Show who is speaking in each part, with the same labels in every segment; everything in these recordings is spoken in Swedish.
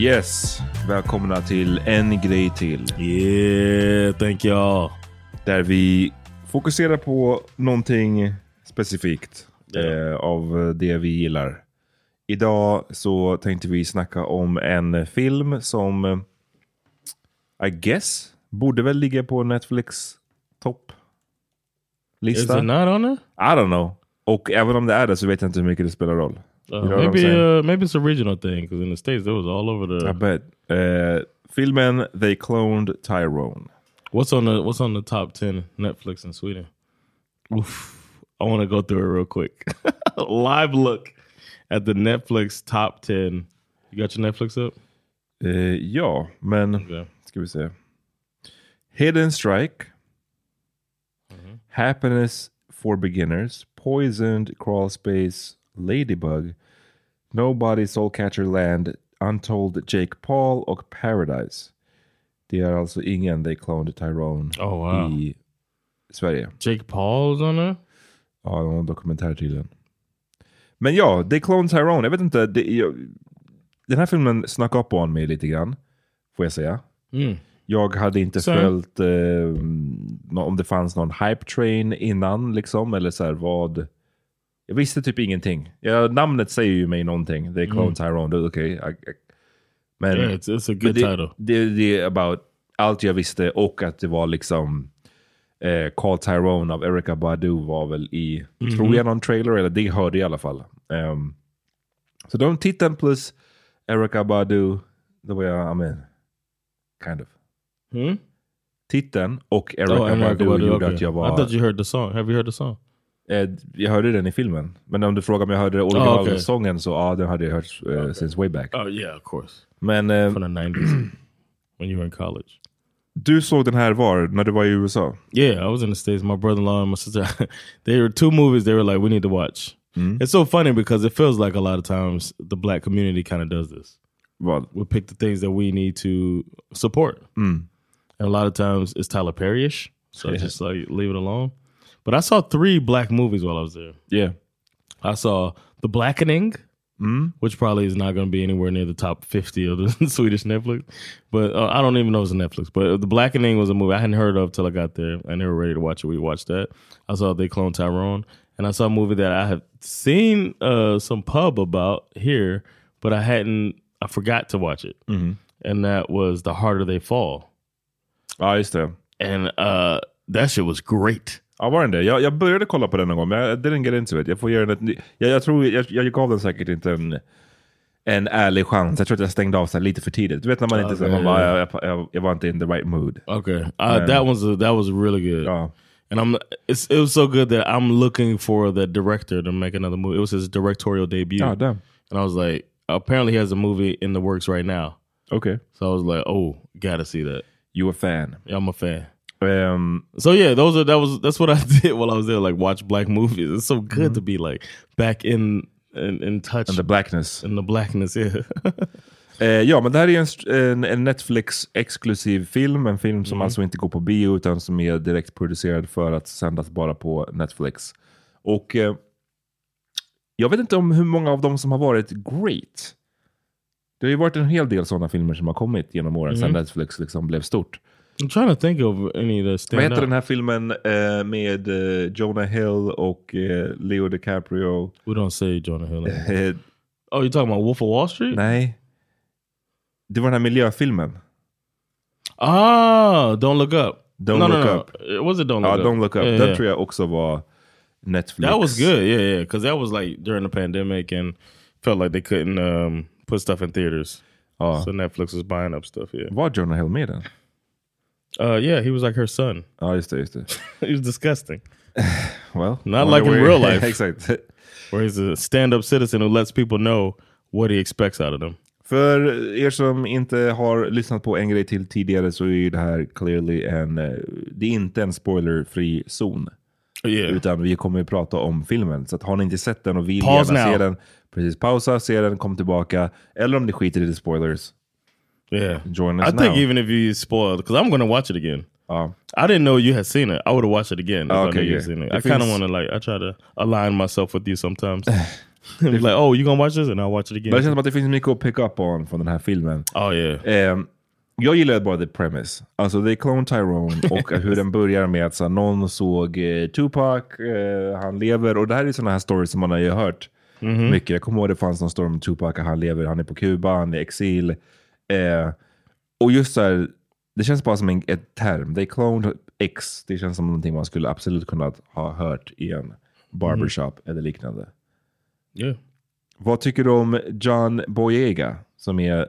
Speaker 1: Yes, välkomna till en grej till.
Speaker 2: Yeah, thank y'all.
Speaker 1: Där vi fokuserar på någonting specifikt eh, av det vi gillar. Idag så tänkte vi snacka om en film som eh, I guess borde väl ligga på Netflix topp
Speaker 2: Is it not on there?
Speaker 1: I don't know. Och även om det är det så vet jag inte hur mycket det spelar roll.
Speaker 2: Uh,
Speaker 1: You know
Speaker 2: maybe uh, maybe it's a regional thing because in the states it was all over the.
Speaker 1: I bet. Eh, filmen They Cloned Tyrone.
Speaker 2: What's on the What's on the top ten Netflix in Sweden? Oof, I want to go through it real quick. Live look at the Netflix top ten. You got your Netflix up?
Speaker 1: Eh, ja, men
Speaker 2: Okay.
Speaker 1: ska vi se. Hidden Strike. Happiness for Beginners. Poisoned Crawl Space. Ladybug. Nobody Soulcatcher Land. Untold Jake Paul och Paradise. Det är alltså ingen They Cloned Tyrone
Speaker 2: Oh wow!
Speaker 1: i Sverige.
Speaker 2: Jake Paul's on there.
Speaker 1: Ja, någon dokumentär tydligen. Men ja, They Clone Tyrone. Jag vet inte. Det, jag, den här filmen upp on mig lite grann. Får jag säga.
Speaker 2: Mm.
Speaker 1: Jag hade inte
Speaker 2: Så.
Speaker 1: följt eh, om det fanns någon hype train innan liksom. Eller så här vad. Jag visste typ ingenting. Ja, namnet säger ju mig någonting. Det är Clone Tyrone. Det är Okej. I- I- Men,
Speaker 2: Yeah, it's, it's a good title.
Speaker 1: Det, det är about allt jag visste och att det var liksom eh, Call Tyrone av Erica Badu var väl i, tror jag någon trailer, eller det hörde jag i alla fall. Ehm, så de titeln plus Erica Badu, det var jag, I mean, kind of.
Speaker 2: Hmm?
Speaker 1: Titeln och Erica
Speaker 2: Oh,
Speaker 1: Badu
Speaker 2: Badu,
Speaker 1: gjorde
Speaker 2: okay.
Speaker 1: att jag
Speaker 2: I
Speaker 1: var...
Speaker 2: thought you heard the song. Have you heard the song?
Speaker 1: Eh, jag hörde den i filmen. Men om du frågar om jag hörde originalsången så ja, den hade jag hört eh, since way back.
Speaker 2: Oh yeah, of course.
Speaker 1: Men eh,
Speaker 2: From the 90s when you were in college.
Speaker 1: du såg den här var? När du var i USA?
Speaker 2: Yeah, I was in the States. My brother in law and my sister, they were two movies they were like, we need to watch. It's so funny because it feels like a lot of times the black community kind of does this.
Speaker 1: Vad?
Speaker 2: We pick the things that we need to support. And a lot of times it's Tyler Perry ish. So
Speaker 1: Yeah.
Speaker 2: just like leave it alone. But I saw three black movies while I was there.
Speaker 1: Yeah.
Speaker 2: I saw The Blackening, which probably is not going to be anywhere near the top 50 of the Swedish Netflix. But uh, I don't even know it's a Netflix. But The Blackening was a movie I hadn't heard of till I got there and they were ready to watch it. We watched that. I saw They Clone Tyrone. And I saw a movie that I have seen uh, some pub about here, but I hadn't, I forgot to watch it. And that was The Harder They Fall.
Speaker 1: I used to,
Speaker 2: And uh, that shit was great.
Speaker 1: Ja, var den det? Jag, jag började kolla på den någon gång, men jag didn't get into it. Jag får göra den ett jag, jag tror, jag, jag gav den säkert inte en, en ärlig chans. Jag tror att jag stängde av sig lite för tidigt. Du vet när man inte, så här, man bara, jag, jag, jag, jag var inte in the right mood.
Speaker 2: Okay, uh, that was a, that was really good.
Speaker 1: Ja.
Speaker 2: And I'm it's it was so good that I'm looking for the director to make another movie. It was his directorial debut.
Speaker 1: Ja, damn.
Speaker 2: And I was like, apparently he has a movie in the works right now.
Speaker 1: Okej.
Speaker 2: So I was like, oh, gotta see that.
Speaker 1: You a fan.
Speaker 2: Yeah, I'm a fan.
Speaker 1: Ehm,
Speaker 2: So yeah, those are that was that's what I did while I was there, like watch black movies. It's so good to be like back in in, in touch
Speaker 1: and the blackness.
Speaker 2: in the blackness. Yeah.
Speaker 1: Eh, ja, men det här är en, en, Netflix-exklusiv film. En film som alltså inte går på bio utan som är direkt producerad för att sändas bara på Netflix. Och eh, jag vet inte om hur många av dem som har varit great. Det har ju varit en hel del sådana filmer som har kommit genom åren sedan Netflix liksom blev stort.
Speaker 2: I'm trying to think of any of
Speaker 1: Vad
Speaker 2: stand
Speaker 1: heter
Speaker 2: out.
Speaker 1: den här filmen eh, med eh, Jonah Hill och eh, Leo DiCaprio?
Speaker 2: We don't say Jonah Hill.
Speaker 1: Eh,
Speaker 2: oh, you're talking about Wolf of Wall Street?
Speaker 1: nej. Det var den här miljöfilmen.
Speaker 2: Ah, Don't Look Up.
Speaker 1: Don't
Speaker 2: no,
Speaker 1: Look
Speaker 2: no, no.
Speaker 1: Up.
Speaker 2: It was it Don't Look Up?
Speaker 1: Don't Look Up.
Speaker 2: Yeah,
Speaker 1: Den
Speaker 2: yeah.
Speaker 1: tror jag också var Netflix.
Speaker 2: That was good. Yeah, yeah. Because that was like during the pandemic and felt like they couldn't um, put stuff in theaters.
Speaker 1: Ja.
Speaker 2: So Netflix was buying up stuff. Yeah.
Speaker 1: Var Jonah Hill med den?
Speaker 2: Uh, yeah, he was like her son.
Speaker 1: Ja, just det. Just det.
Speaker 2: he was disgusting.
Speaker 1: Well,
Speaker 2: Not like in real life.
Speaker 1: Exakt.
Speaker 2: Where he's a stand-up citizen who lets people know what he expects out of them.
Speaker 1: För er som inte har lyssnat på en grej till tidigare så är ju det här clearly en... eh, Det är inte en spoilerfri zon.
Speaker 2: Yeah.
Speaker 1: Utan vi kommer ju prata om filmen. Så att har ni inte sett den och vill
Speaker 2: Pause
Speaker 1: gärna se den, precis pausa, se den, kom tillbaka. Eller om ni skiter i the spoilers,
Speaker 2: Yeah.
Speaker 1: join us
Speaker 2: I think
Speaker 1: now.
Speaker 2: even if you spoiled, because I'm going to watch it again.
Speaker 1: Ja.
Speaker 2: I didn't know you had seen it. I would have watched it again if I
Speaker 1: Okay,
Speaker 2: you
Speaker 1: yeah.
Speaker 2: had seen it.
Speaker 1: It
Speaker 2: I kind of want to like, I try to align myself with you sometimes. Like, oh, you gonna watch this? And I'll watch it again.
Speaker 1: Men det känns som att det finns mycket att pick up on från den här filmen.
Speaker 2: oh yeah.
Speaker 1: Eh, jag gillar bara the premise. Alltså det är Clone Tyrone och hur den börjar med att så, någon såg eh, Tupac, eh, han lever. Och det här är sådana här stories som man har ju hört mycket. Jag kommer ihåg det fanns någon story om Tupac, han lever, han är på Kuba, han är i exil. Eh, och just så här, det känns bara som en ett term. They cloned X. Det känns som någonting man skulle absolut kunna ha hört i en barbershop eller liknande.
Speaker 2: Yeah.
Speaker 1: Vad tycker du om John Boyega som är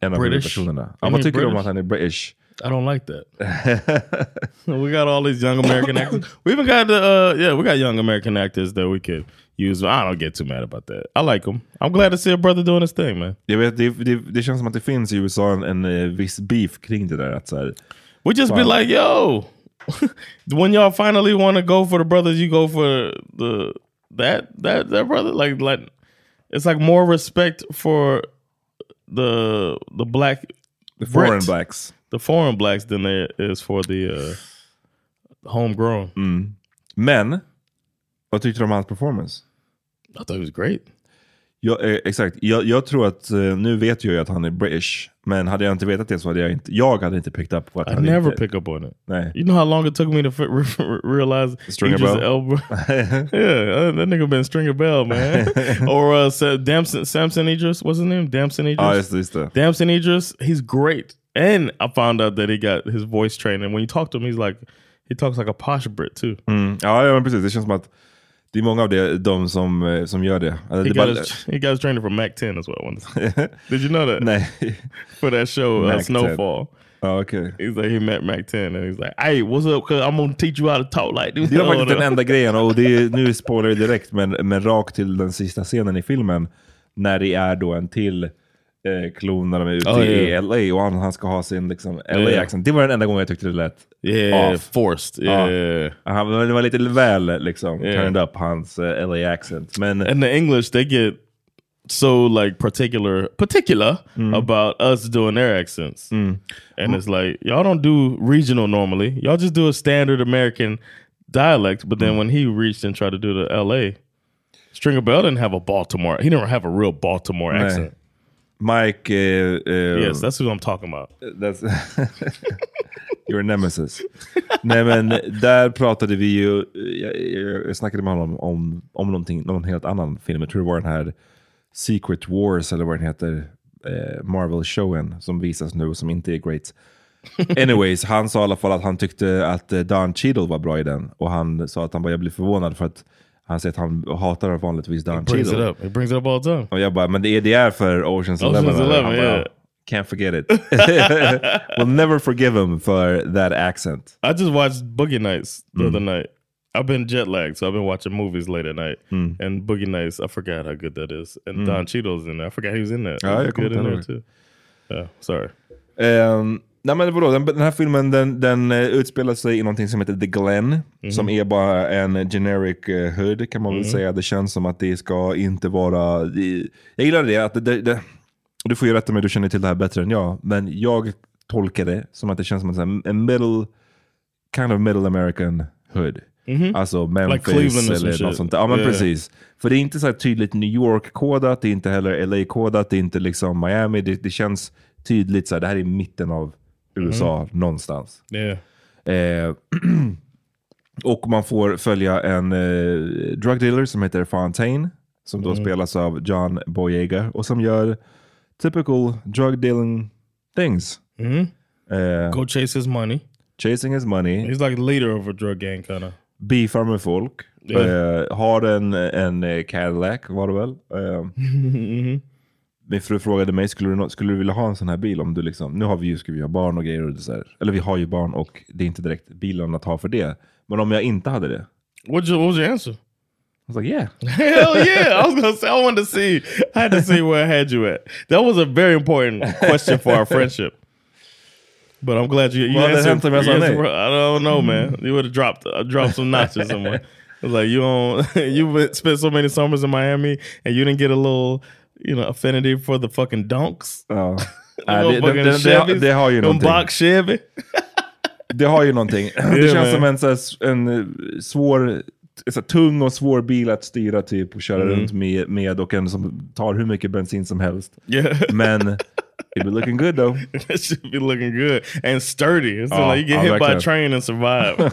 Speaker 1: en av
Speaker 2: British?
Speaker 1: huvudpersonerna? Ja, vad tycker du om
Speaker 2: British?
Speaker 1: att han är British?
Speaker 2: I don't like that. we got all these young American actors. We even got the uh, yeah, we got young American actors that we could use. I don't get too mad about that. I like them. I'm glad to see a brother doing his thing, man.
Speaker 1: Jag vet, det, det, det känns som att det finns i USA en, en eh, viss beef kring det där. Att så här,
Speaker 2: We just be like, yo, when y'all finally want to go for the brothers, you go for the that that that brother. Like like it's like more respect for the the black
Speaker 1: the foreign
Speaker 2: Brit.
Speaker 1: blacks.
Speaker 2: The foreign blacks than there is for the uh, homegrown.
Speaker 1: Men, vad tyckte du om hans performance?
Speaker 2: I thought it was great.
Speaker 1: Ja, eh, exakt. Jag, jag tror att, eh, nu vet jag ju att han är British. Men hade jag inte vetat det så hade jag inte, jag hade inte picked up på att
Speaker 2: I
Speaker 1: han
Speaker 2: never
Speaker 1: inte...
Speaker 2: pick up on it.
Speaker 1: Nej.
Speaker 2: You know how long it took me to realize
Speaker 1: Stringer
Speaker 2: Idris
Speaker 1: Bell?
Speaker 2: Elba? yeah, uh, that nigga been Stringer Bell, man. or uh, Sa- Damson, Samson Idris, what's his name? Damson Idris?
Speaker 1: Ja, just det. Just.
Speaker 2: Damson Idris, he's great. And I found out that he got his voice training. When you talk to him, he's like, he talks like a posh Brit too.
Speaker 1: Mm. Ja, ja, men precis. Det känns som att det är många av det, de som, eh, som gör det. Alltså,
Speaker 2: He
Speaker 1: det
Speaker 2: got,
Speaker 1: bara-
Speaker 2: his, he got his training from Mac 10 as well. Did you know that?
Speaker 1: Nej.
Speaker 2: For that show, uh,
Speaker 1: Mac 10.
Speaker 2: Snowfall.
Speaker 1: Ja, okej.
Speaker 2: He's like, he met Mac 10 and he's like, hey, what's up? Cause I'm gonna teach you how to talk like this.
Speaker 1: Det var faktiskt den enda grejen, och det är, nu spoilar jag direkt, men, men rakt till den sista scenen i filmen. När det är då en till eh, klon när de är ute
Speaker 2: Oh,
Speaker 1: i
Speaker 2: yeah.
Speaker 1: LA och han, han ska ha sin liksom. LA-accent. Det var den enda gången jag tyckte det lät
Speaker 2: Yeah,
Speaker 1: off.
Speaker 2: forced.
Speaker 1: Ja.
Speaker 2: Yeah.
Speaker 1: Han, det var lite väl liksom,
Speaker 2: Yeah.
Speaker 1: turned up hans eh, LA-accent. Men
Speaker 2: in the English, they get so like particular particular
Speaker 1: Mm.
Speaker 2: about us doing their accents, and it's like y'all don't do regional normally. Y'all just do a standard American dialect. But
Speaker 1: Mm.
Speaker 2: then when he reached and tried to do the L.A. Stringer Bell didn't have a Baltimore. He didn't have a real Baltimore accent.
Speaker 1: Mike... eh,
Speaker 2: Yes, that's who I'm talking about.
Speaker 1: That's your nemesis. Nej men där pratade vi ju, jag, jag, snackade med honom om, om någonting, någon helt annan film. Jag tror det var den här Secret Wars eller vad den heter. Eh, Marvel-showen som visas nu som inte är great. Anyways, han sa i alla fall att han tyckte att eh, Don Cheadle var bra i den. Och han sa att han bara, jag blir förvånad för att han säger att han hatar vanligtvis Don
Speaker 2: Brings it up. It brings it up all the time.
Speaker 1: Och jag bara, men det är, det är för Oceans
Speaker 2: Ocean's
Speaker 1: Eleven.
Speaker 2: Eleven,
Speaker 1: bara,
Speaker 2: yeah.
Speaker 1: Can't forget it. we'll never forgive him for that accent.
Speaker 2: I just watched Boogie Nights the
Speaker 1: Mm.
Speaker 2: other night. I've been jet lagged, so I've been watching movies late at night.
Speaker 1: Mm.
Speaker 2: And Boogie Nights, I forgot how good that is. And Don Cheadle's in there. I forgot he was in that.
Speaker 1: Ja,
Speaker 2: He was good in there too. Yeah, sorry.
Speaker 1: Um, nej men vadå, den, den här filmen den, den uh, utspelar sig i någonting som heter The Glen. Som är bara en generic uh, hood kan man väl säga. Det känns som att det ska inte vara... Det, jag gillar det, att det, det, du får ju rätta mig, du känner till det här bättre än jag. Men jag tolkar det som att det känns som en, middle, kind of middle American hood. Alltså Memphis
Speaker 2: Cleveland och sån
Speaker 1: eller något sånt. Ja men
Speaker 2: Yeah.
Speaker 1: precis. För det är inte så tydligt New York-kodat, det är inte heller LA-kodat, det är inte liksom Miami. Det, det känns tydligt så här, det här är mitten av USA någonstans.
Speaker 2: Yeah.
Speaker 1: Eh, och man får följa en eh, drug dealer som heter Fontaine. Som då spelas av John Boyega och som gör typical drug dealing things. Eh,
Speaker 2: Go chase his money.
Speaker 1: chasing his money,
Speaker 2: He's like leader of a drug gang, kind of.
Speaker 1: beefar med folk.
Speaker 2: Ja.
Speaker 1: Eh, har en, en eh, Cadillac var det väl. Min fru frågade mig, skulle du, skulle du vilja ha en sån här bil? om du liksom, Nu har vi ju, ska vi ha barn och grejer. Och så här. Eller vi har ju barn och det är inte direkt bilen att ha för det. Men om jag inte hade det?
Speaker 2: What, your, what was your answer?
Speaker 1: I was like yeah.
Speaker 2: Hell yeah! I was gonna say I wanted to see. I had to see where I had you at. That was a very important question for our friendship. But I'm glad you, you
Speaker 1: Well,
Speaker 2: answered.
Speaker 1: me,
Speaker 2: you answered- I don't know, man. You would have dropped uh, dropped some notches somewhere. It's like you don't. you spent so many summers in Miami, and you didn't get a little, you know, affinity for the fucking donks.
Speaker 1: Ja.
Speaker 2: Motherfucking
Speaker 1: det, det,
Speaker 2: Chevys.
Speaker 1: det har ju någonting.
Speaker 2: Chevy.
Speaker 1: Det har ju någonting. det känns som en, så här, en eh, svår, så här, tung och svår bil att styra typ och köra runt med, med och en som tar hur mycket bensin som helst.
Speaker 2: Yeah.
Speaker 1: Men it be looking good though.
Speaker 2: That should be looking good and sturdy. It's
Speaker 1: Oh,
Speaker 2: like you get
Speaker 1: I
Speaker 2: hit by a train and survive.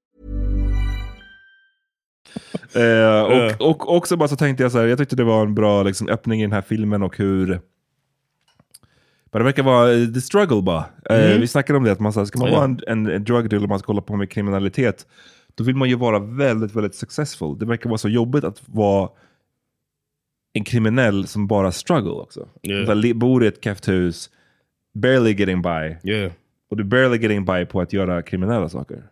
Speaker 1: Eh, och, och också bara så tänkte jag så här, jag tyckte det var en bra liksom, öppning i den här filmen och hur... Men det verkar vara eh, the struggle bara. Eh,
Speaker 2: Mm.
Speaker 1: vi snackade om det, att man, så här, ska man vara en, en, en drug dealer man ska hålla på med kriminalitet, då vill man ju vara väldigt, väldigt successful. Det verkar vara så jobbigt att vara en kriminell som bara struggle också.
Speaker 2: Yeah.
Speaker 1: Här, bor i ett kefthus, barely getting by.
Speaker 2: Yeah.
Speaker 1: Och du barely getting by på att göra kriminella saker.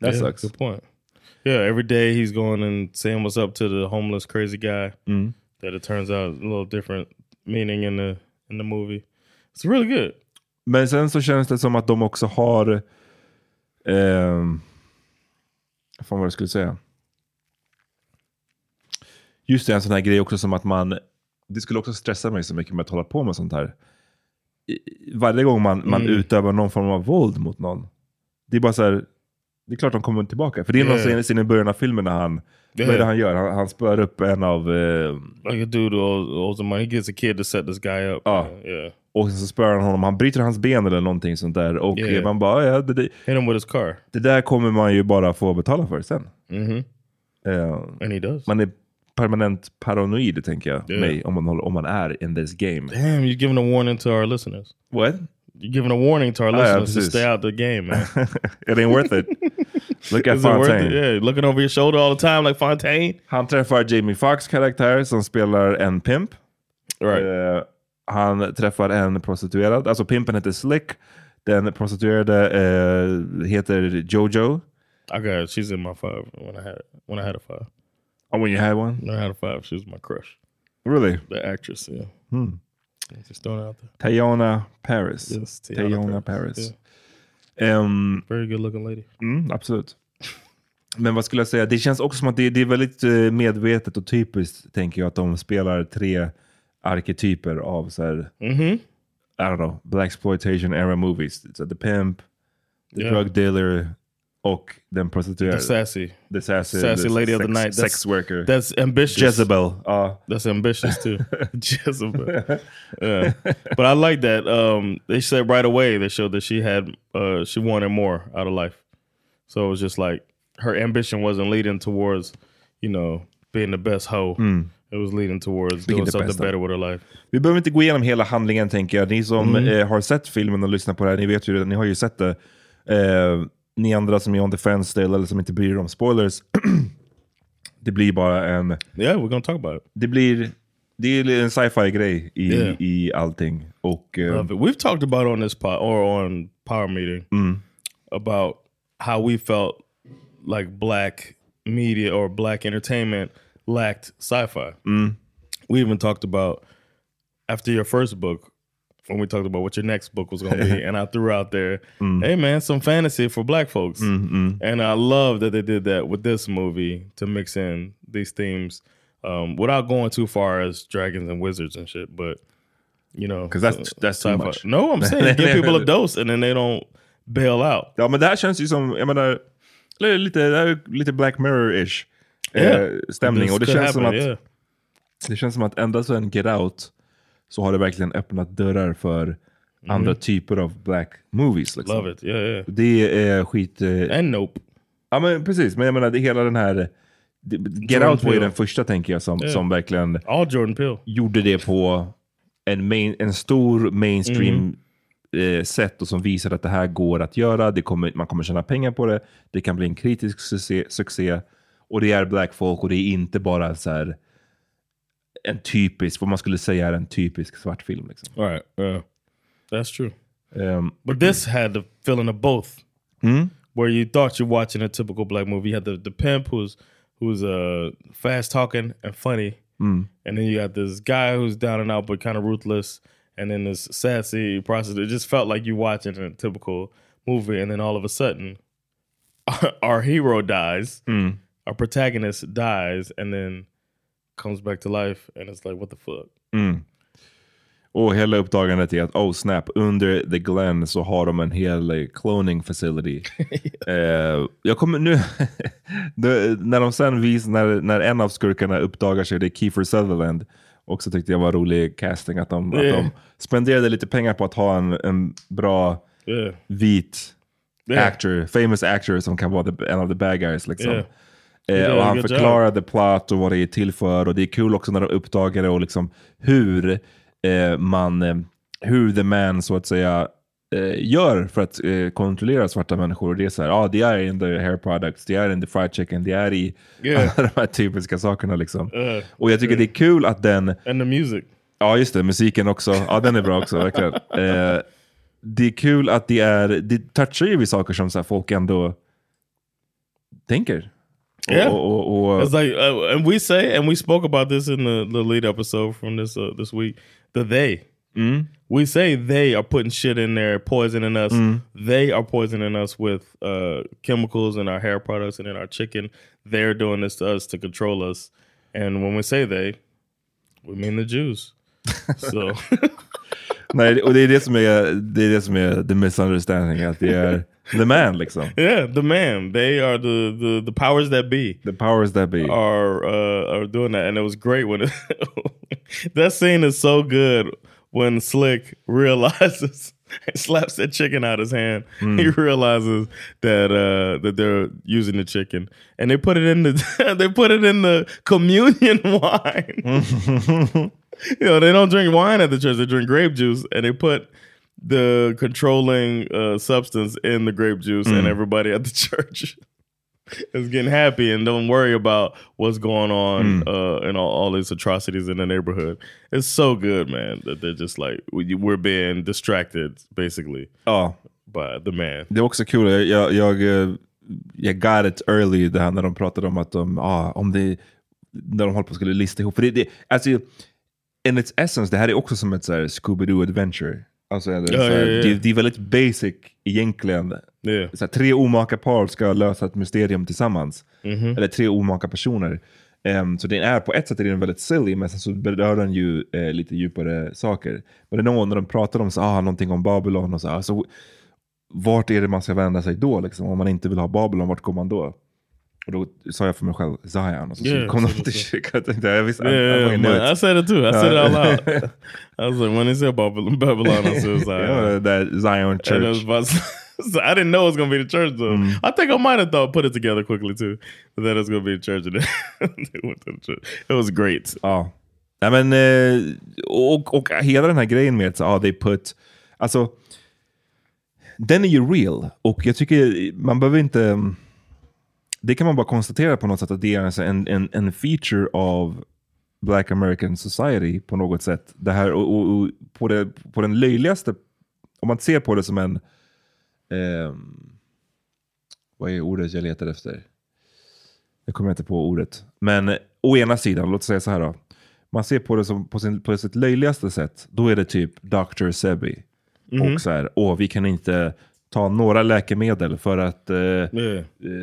Speaker 1: That
Speaker 2: yeah,
Speaker 1: sucks.
Speaker 2: Good point. Yeah, every day he's going and saying what's up to the homeless crazy guy.
Speaker 1: Mm.
Speaker 2: That it turns out a little different meaning in the in the movie. It's really good.
Speaker 1: Men sen så känns det som att de också har... vad fan var det jag skulle säga? Just det, en sån här grej också som att man... Det skulle också stressa mig så mycket med att hålla på med sånt här. I- Varje gång man, man
Speaker 2: Mm.
Speaker 1: utövar någon form av våld mot någon. Det är bara så här... Det är klart de kommer tillbaka. För det är
Speaker 2: Yeah.
Speaker 1: scen i början av filmen när han... Vad är det
Speaker 2: Yeah.
Speaker 1: han gör? Han, han spör upp en av... eh,
Speaker 2: Like a dude owes, him money. He gets a kid to set this guy up.
Speaker 1: Ja.
Speaker 2: Yeah.
Speaker 1: och så spör han honom. Han bryter hans ben eller någonting sånt där. Och
Speaker 2: Yeah.
Speaker 1: man bara, ja, det, det,
Speaker 2: Hit him with his car.
Speaker 1: Det där kommer man ju bara få betala för sen.
Speaker 2: Mm-hmm.
Speaker 1: Eh,
Speaker 2: And he does.
Speaker 1: man är permanent paranoid, tänker jag,
Speaker 2: Yeah.
Speaker 1: mig, om man, håller, om man är in this game.
Speaker 2: Damn, you're giving a warning to our listeners.
Speaker 1: What?
Speaker 2: You're giving a warning to our
Speaker 1: Ah, ja,
Speaker 2: listeners to
Speaker 1: precis.
Speaker 2: stay out the game.
Speaker 1: It ain't worth it. Look at Fontaine.
Speaker 2: Yeah, looking over your shoulder all the time like Fontaine.
Speaker 1: Han träffar Jamie Foxx karaktär som spelar en pimp.
Speaker 2: Right.
Speaker 1: Eh, han träffar en prostituerad, alltså pimpen heter Slick. Den prostituerade eh, heter Jojo.
Speaker 2: I got she's in my five when I had when I had a five.
Speaker 1: Oh, when you had one?
Speaker 2: When I had a five, she was my crush.
Speaker 1: Really?
Speaker 2: The actress, yeah.
Speaker 1: Hmm.
Speaker 2: Just throwing out there.
Speaker 1: Tayona Paris.
Speaker 2: Yes,
Speaker 1: Tayona
Speaker 2: Paris,
Speaker 1: Paris. Ehm,
Speaker 2: Very good looking lady.
Speaker 1: Mm, absolut. Men vad skulle jag säga? Det känns också som att det, det är väldigt eh, medvetet och typiskt, tänker jag, att de spelar tre arketyper av så här,
Speaker 2: Mm-hmm.
Speaker 1: I don't know, black exploitation era movies. Så the pimp, the
Speaker 2: Yeah.
Speaker 1: drug dealer och den prostituerade.
Speaker 2: The sassy.
Speaker 1: The sassy,
Speaker 2: Sassy
Speaker 1: the
Speaker 2: lady of the
Speaker 1: sex-
Speaker 2: night.
Speaker 1: Sex worker.
Speaker 2: That's ambitious.
Speaker 1: Jezebel. Ja.
Speaker 2: That's ambitious too. Jezebel. Yeah. But I like that. Um, they said right away they showed that she had uh, she wanted more out of life. So it was just like her ambition wasn't leading towards, you know, being the best hoe. It was leading towards doing something better with her life.
Speaker 1: Vi behöver inte gå igenom hela handlingen tänker jag. Ni som
Speaker 2: Mm.
Speaker 1: eh, har sett filmen och lyssnat på det här, ni vet ju det, ni har ju sett det. Eh, ni andra som är on the fence still, eller som inte bryr er om spoilers. det blir bara en...
Speaker 2: Yeah, we're gonna talk about it.
Speaker 1: Det blir... Det är en sci-fi grej i,
Speaker 2: Yeah.
Speaker 1: i allting. Och,
Speaker 2: it. We've talked about on this pod or on Power Meeting about how we felt like black media or black entertainment lacked sci-fi. We even talked about after your first book when we talked about what your next book was going to be, and I threw out there, mm. "Hey man, some fantasy for black folks," mm, mm. and I love that they did that with this movie to mix in these themes um, without going too far as dragons and wizards and shit, but you know,
Speaker 1: because that's- uh,
Speaker 2: so-
Speaker 1: that's too much.
Speaker 2: No, I'm saying give people a dose and then they don't bail out.
Speaker 1: Ja, men det här känns ju som, jag menar, eller lite, det här lite Black Mirror-ish eh,
Speaker 2: Yeah.
Speaker 1: Uh, stämning.
Speaker 2: This
Speaker 1: Och det känns, som
Speaker 2: happen,
Speaker 1: att,
Speaker 2: yeah.
Speaker 1: det känns som att ända sedan Get Out så har det verkligen öppnat dörrar för andra typer av black movies. Liksom.
Speaker 2: Mm. Love it. Yeah, yeah.
Speaker 1: Det är skit... Eh,
Speaker 2: And Nope.
Speaker 1: ja men precis, men jag menar det hela den här... det- Get
Speaker 2: Jordan
Speaker 1: Out var ju den första tänker jag som,
Speaker 2: Yeah.
Speaker 1: som verkligen
Speaker 2: All Jordan Peele.
Speaker 1: gjorde det på en, main, en stor mainstream
Speaker 2: Mm.
Speaker 1: sätt och som visade att det här går att göra. Det kommer, man kommer tjäna pengar på det. Det kan bli en kritisk succé. succé och det är black folk och det är inte bara så här en typisk, vad man skulle säga är en typisk svart film. Liksom.
Speaker 2: Right. Yeah. That's true.
Speaker 1: Ehm,
Speaker 2: But this had the feeling of both,
Speaker 1: Mm.
Speaker 2: where you thought you're watching a typical black movie. You had the, the pimp who's who's uh, fast talking and funny,
Speaker 1: Mm.
Speaker 2: and then you got this guy who's down and out but kind of ruthless, and then this sassy prostitute. It just felt like you watching a typical movie, and then all of a sudden, our hero dies,
Speaker 1: Mm.
Speaker 2: our protagonist dies, and then comes back to life, and it's like, what the fuck?
Speaker 1: Mm. Och hela uppdagandet är att, oh snap, under The Glen så har de en hel eh, cloning facility. eh, jag kommer nu, det- när de sen vis, när, när en av skurkarna uppdagar sig, det är Kiefer Sutherland, också tyckte jag var rolig casting, att de,
Speaker 2: Yeah.
Speaker 1: att de spenderade lite pengar på att ha en, en bra
Speaker 2: Yeah.
Speaker 1: vit
Speaker 2: Yeah.
Speaker 1: actor, famous actor som kan vara the, en av the bad guys. Liksom.
Speaker 2: Yeah.
Speaker 1: Eh, och han förklarade plot och vad det är till för. Och det är kul också när de uppdagar det och liksom hur eh, man, eh, hur the man så att säga eh, gör för att eh, kontrollera svarta människor. Och det är så här, ja det är in the hair products, det är in the fried chicken, det är i
Speaker 2: Yeah.
Speaker 1: alla de här typiska sakerna. Liksom.
Speaker 2: Uh,
Speaker 1: och jag tycker det är kul att den,
Speaker 2: and the music.
Speaker 1: Ja, just det. Musiken också. Ja, den är bra också. Verkligen. Det är kul att det är, det touchar ju vid saker som så folk ändå tänker.
Speaker 2: Yeah.
Speaker 1: Och, och, och,
Speaker 2: It's like, uh, and we say, and we spoke about this in the, the lead episode from this uh, this week. The they,
Speaker 1: Mm.
Speaker 2: we say they are putting shit in there, poisoning us.
Speaker 1: Mm.
Speaker 2: They are poisoning us with uh, chemicals in our hair products and in our chicken. They're doing this to us to control us. And when we say they, we mean the Jews. so
Speaker 1: nej, och det är det som är, det är, det som är the misunderstanding. Att det är the man liksom.
Speaker 2: yeah, the man, they are the the, the powers that be.
Speaker 1: The powers that be.
Speaker 2: are uh, are doing that, and it was great when it, that scene is so good when Slick realizes slaps that chicken out of his hand. He realizes that uh, that they're using the chicken, and they put it in the they put it in the communion wine. you know, they don't drink wine at the church; they drink grape juice, and they put the controlling uh, substance in the grape juice, and everybody at the church is getting happy and don't worry about what's going on uh, and all, all these atrocities in the neighborhood. It's so good, man, that they're just like we- we're being distracted basically
Speaker 1: Ja,
Speaker 2: by the man.
Speaker 1: det är också kul. Jag, jag, jag, jag got it early, det här när de pratade om att de, ah, om det, när de håller på att skulle lista ihop. För det, det, alltså, in its essence, det här är också som ett Scooby-Doo adventure. Alltså, eller,
Speaker 2: Ja,
Speaker 1: så här,
Speaker 2: ja, ja.
Speaker 1: Det, det är väldigt basic egentligen.
Speaker 2: Yeah.
Speaker 1: Så här, tre omaka par ska lösa ett mysterium tillsammans.
Speaker 2: Mhm.
Speaker 1: Eller tre omaka personer. Ehm, så den är på ett sätt är den väldigt silly, men sen så berör den ju eh, lite djupare saker. Men det är någon när de pratar om så, ah, någonting om Babylon och så, alltså, vart är det man ska vända sig då? Liksom? Om man inte vill ha Babylon, vart går man då? Och då sa jag för mig själv Zion. Och så,
Speaker 2: Yeah,
Speaker 1: så kom de till kyrkan. Jag visste, I- I
Speaker 2: Yeah,
Speaker 1: fucking knew
Speaker 2: man,
Speaker 1: it.
Speaker 2: I said it too. I said it out loud. I was like, when they said Babylon, Babylon I said,
Speaker 1: Ja, that Zion
Speaker 2: it
Speaker 1: Church.
Speaker 2: was about, so I didn't know it was gonna be the church though. I think I might have thought put it together quickly too, but then it's gonna be the church, and they went to the church. It was great.
Speaker 1: Ja. Nej, men, eh, och, och hela den här grejen med att ah, they put... Alltså, den är ju real. Och jag tycker man behöver inte... Det kan man bara konstatera på något sätt att det är alltså en, en, en feature av Black American Society på något sätt. Det här, och, och, och på, det, på den löjligaste, om man ser på det som en... ehm, vad är ordet jag letar efter? Jag kommer inte på ordet. Men eh, å ena sidan, låt oss säga så här då. Man ser på det som på, sin, på sitt löjligaste sätt. Då är det typ Dr. Sebi. Och så här, åh vi kan inte ta några läkemedel för att eh, eh,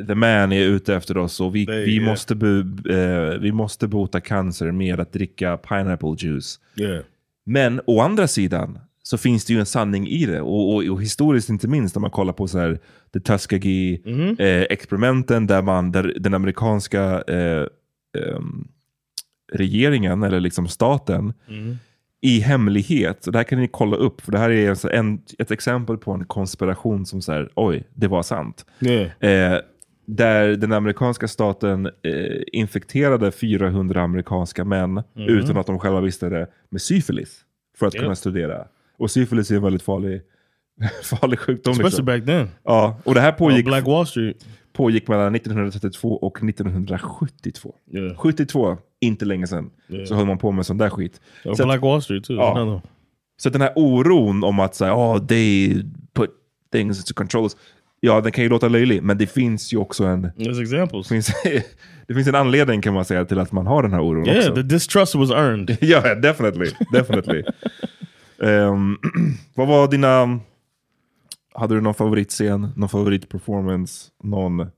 Speaker 1: the man är ute efter oss och vi,
Speaker 2: är-
Speaker 1: vi, måste bu, eh, vi måste bota cancer med att dricka pineapple juice.
Speaker 2: Yeah.
Speaker 1: Men å andra sidan så finns det ju en sanning i det. Och, och, och historiskt inte minst om man kollar på så här, the Tuskegee-experimenten där, man, där den amerikanska eh, ehm, regeringen, eller liksom staten, i hemlighet, och det här kan ni kolla upp, för det här är alltså en, ett exempel på en konspiration som säger oj, det var sant.
Speaker 2: Yeah.
Speaker 1: Eh, där den amerikanska staten eh, infekterade 400 amerikanska män utan att de själva visste det med syfilis för att
Speaker 2: Ja.
Speaker 1: kunna studera. Och syfilis är en väldigt farlig, farlig sjukdom.
Speaker 2: Especially
Speaker 1: Liksom.
Speaker 2: back then.
Speaker 1: Ja, och det här pågick,
Speaker 2: Black Wall Street.
Speaker 1: Pågick mellan 1932 och 1972.
Speaker 2: Yeah.
Speaker 1: 72, inte länge sedan, så höll man på med sån där skit.
Speaker 2: On
Speaker 1: Så
Speaker 2: Black Wall Street too.
Speaker 1: Ja. Så den här oron om att säga, oh, they put things to control us. Ja, den kan ju låta löjlig, men det finns ju också en,
Speaker 2: There's examples.
Speaker 1: det finns, det finns en anledning kan man säga till att man har den här oron
Speaker 2: Yeah,
Speaker 1: också.
Speaker 2: the distrust was earned.
Speaker 1: Ja, definitely. definitely. Ehm, vad var dina... Hade du någon favoritscen, någon favoritperformance, någon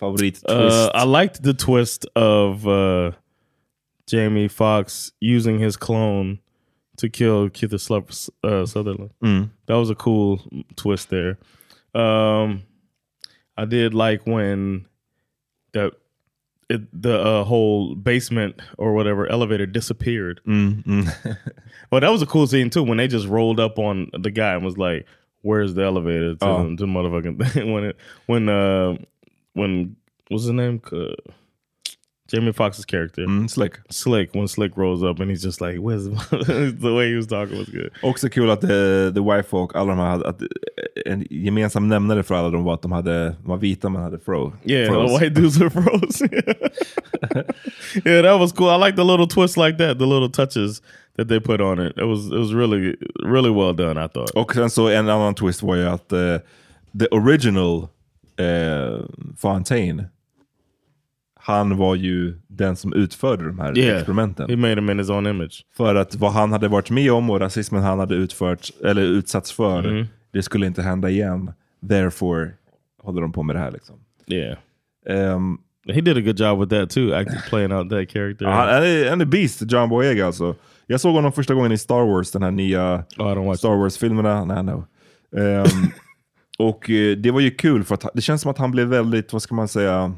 Speaker 1: favorittwist?
Speaker 2: Uh, I liked the twist of uh, Jamie Foxx using his clone to kill Keith uh, Sutherland.
Speaker 1: Mm.
Speaker 2: That was a cool twist there. Um, I did like when that it, the uh, whole basement or whatever elevator disappeared.
Speaker 1: Mm, mm.
Speaker 2: Well, that was a cool scene too when they just rolled up on the guy and was like, "Where's the elevator?" To,
Speaker 1: Oh.
Speaker 2: the, to the motherfucking thing. when it when uh when what's his name? Uh, Jamie Foxx's character,
Speaker 1: Mm, slick.
Speaker 2: Slick. When Slick rolls up and he's just like, "Where's the, the way he was talking was good."
Speaker 1: Också kul att uh, The Wife och alla de här hade, att eh, en gemensam nämnare för alla dem var att de, hade, de var vita men hade fro.
Speaker 2: Yeah,
Speaker 1: froze.
Speaker 2: the white dudes are froze. yeah, that was cool. I like the little twists like that, the little touches that they put on it. It was it was really really well done. I thought.
Speaker 1: Och sen så en annan twist var ju att eh, the original eh, Fontaine, han var ju den som utförde de här
Speaker 2: Yeah,
Speaker 1: experimenten.
Speaker 2: he made him in his own image.
Speaker 1: För att vad han hade varit med om och rasismen han hade utfört, eller utsatts för,
Speaker 2: Mhm.
Speaker 1: det skulle inte hända igen. Therefore håller de på med det här. Liksom.
Speaker 2: Yeah,
Speaker 1: Ehm,
Speaker 2: he did a good job with that too, playing out that character.
Speaker 1: Han är, är beast, John Boyega alltså. Jag såg honom första gången i Star Wars, den här nya
Speaker 2: Oh,
Speaker 1: Star Wars-filmerna. Nej, no. Ehm, och eh, det var ju kul för att det känns som att han blev väldigt, vad ska man säga,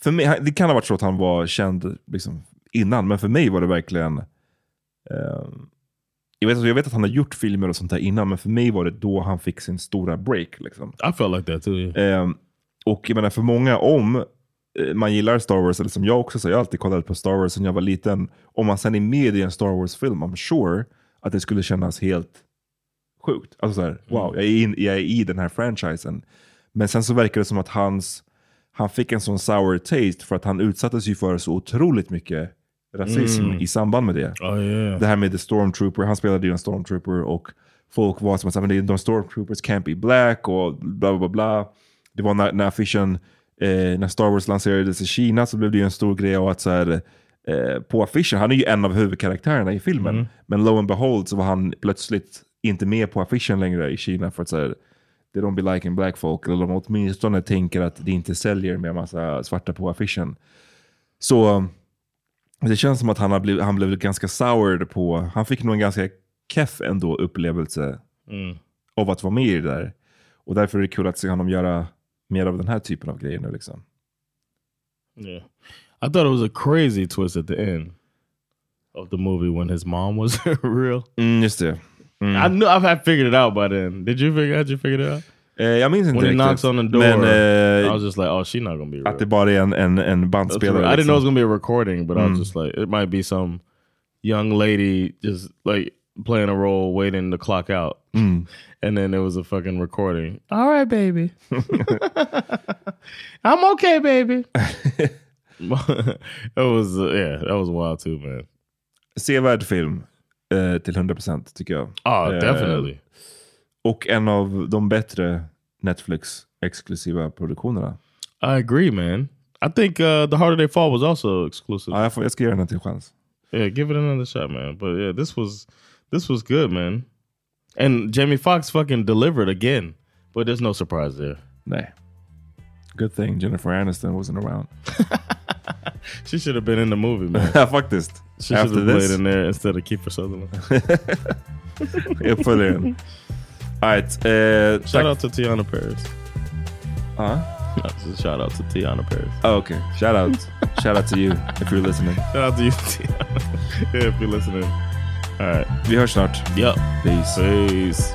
Speaker 1: för mig, det kan ha varit så att han var känd liksom, innan, men för mig var det verkligen ehm, jag, vet, jag vet att han har gjort filmer och sånt där innan, men för mig var det då han fick sin stora break. Liksom.
Speaker 2: I felt like that too. Yeah.
Speaker 1: Ehm, och jag menar för många, om eh, man gillar Star Wars, eller som jag också, så jag har alltid kollat på Star Wars sen jag var liten. Om man sen är med i en Star Wars-film, I'm sure att det skulle kännas helt sjukt. Alltså så här, wow, jag är, in, jag är i den här franchisen. Men sen så verkar det som att hans, han fick en sån sour taste för att han utsattes ju för så otroligt mycket rasism
Speaker 2: Mm.
Speaker 1: i samband med det.
Speaker 2: Oh yeah.
Speaker 1: Det här med The Stormtrooper, han spelade ju en Stormtrooper och folk var som att "Men det är- de Stormtroopers can't be black och bla bla bla. Det var när, när affischen, eh, när Star Wars lanserades i Kina så blev det ju en stor grej av att så här, eh, på affischen, han är ju en av huvudkaraktärerna i filmen,
Speaker 2: Mm.
Speaker 1: men lo and behold så var han plötsligt inte med på affischen längre i Kina för att så här, they don't be liking black folk, eller de åtminstone tänker att det inte säljer med massa svarta på affischen. Så det känns som att han, har blivit, han blev ganska soured på, han fick nog en ganska keff ändå upplevelse
Speaker 2: Mm.
Speaker 1: av att vara med i det där. Och därför är det kul att se honom göra mer av den här typen av grejer nu. Liksom.
Speaker 2: Yeah. I thought it was a crazy twist at the end of the movie when his mom was real.
Speaker 1: Mm, just det. Mm.
Speaker 2: I knew I've had figured it out by then. Did you figure? Had you figured it out?
Speaker 1: Eh, jag minns inte
Speaker 2: When he
Speaker 1: riktigt.
Speaker 2: knocks on the door,
Speaker 1: Men eh,
Speaker 2: I was just like, oh, she's not gonna be real.
Speaker 1: att det bara är en, en, en bandspelare.
Speaker 2: I didn't know it was gonna be a recording, but I
Speaker 1: Mm.
Speaker 2: was just like, it might be some young lady just like playing a role, waiting to clock out,
Speaker 1: Mm.
Speaker 2: and then it was a fucking recording. All right, baby. I'm okay, baby. it was uh, yeah, that was wild too, man.
Speaker 1: Sevärd film eh, till 100% tycker jag.
Speaker 2: Oh,
Speaker 1: Eh,
Speaker 2: definitely.
Speaker 1: Och en av de bättre Netflix-exklusiva produktionerna.
Speaker 2: I agree, man. I think uh, The Harder They Fall was also exclusive.
Speaker 1: Ja, jag, får, jag ska ge den en till chans.
Speaker 2: Yeah, give it another shot, man. But yeah, this was this was good, man. And Jamie Foxx fucking delivered again. But there's no surprise there.
Speaker 1: Nah. Good thing Jennifer Aniston wasn't around.
Speaker 2: She should have been in the movie, man.
Speaker 1: Fuck this.
Speaker 2: She should have played in there instead of Kiefer Sutherland.
Speaker 1: Uppföljaren. Alright. Eh,
Speaker 2: Shout out to Tiana Paris.
Speaker 1: Ja.
Speaker 2: No, just shout out to Tiana Paris.
Speaker 1: Oh, okay. Shout out. Shout out to you if you're listening.
Speaker 2: Shout out to you, Tiana. yeah, if you're listening. All right.
Speaker 1: Vi hörs snart.
Speaker 2: Yep.
Speaker 1: Peace.
Speaker 2: Peace.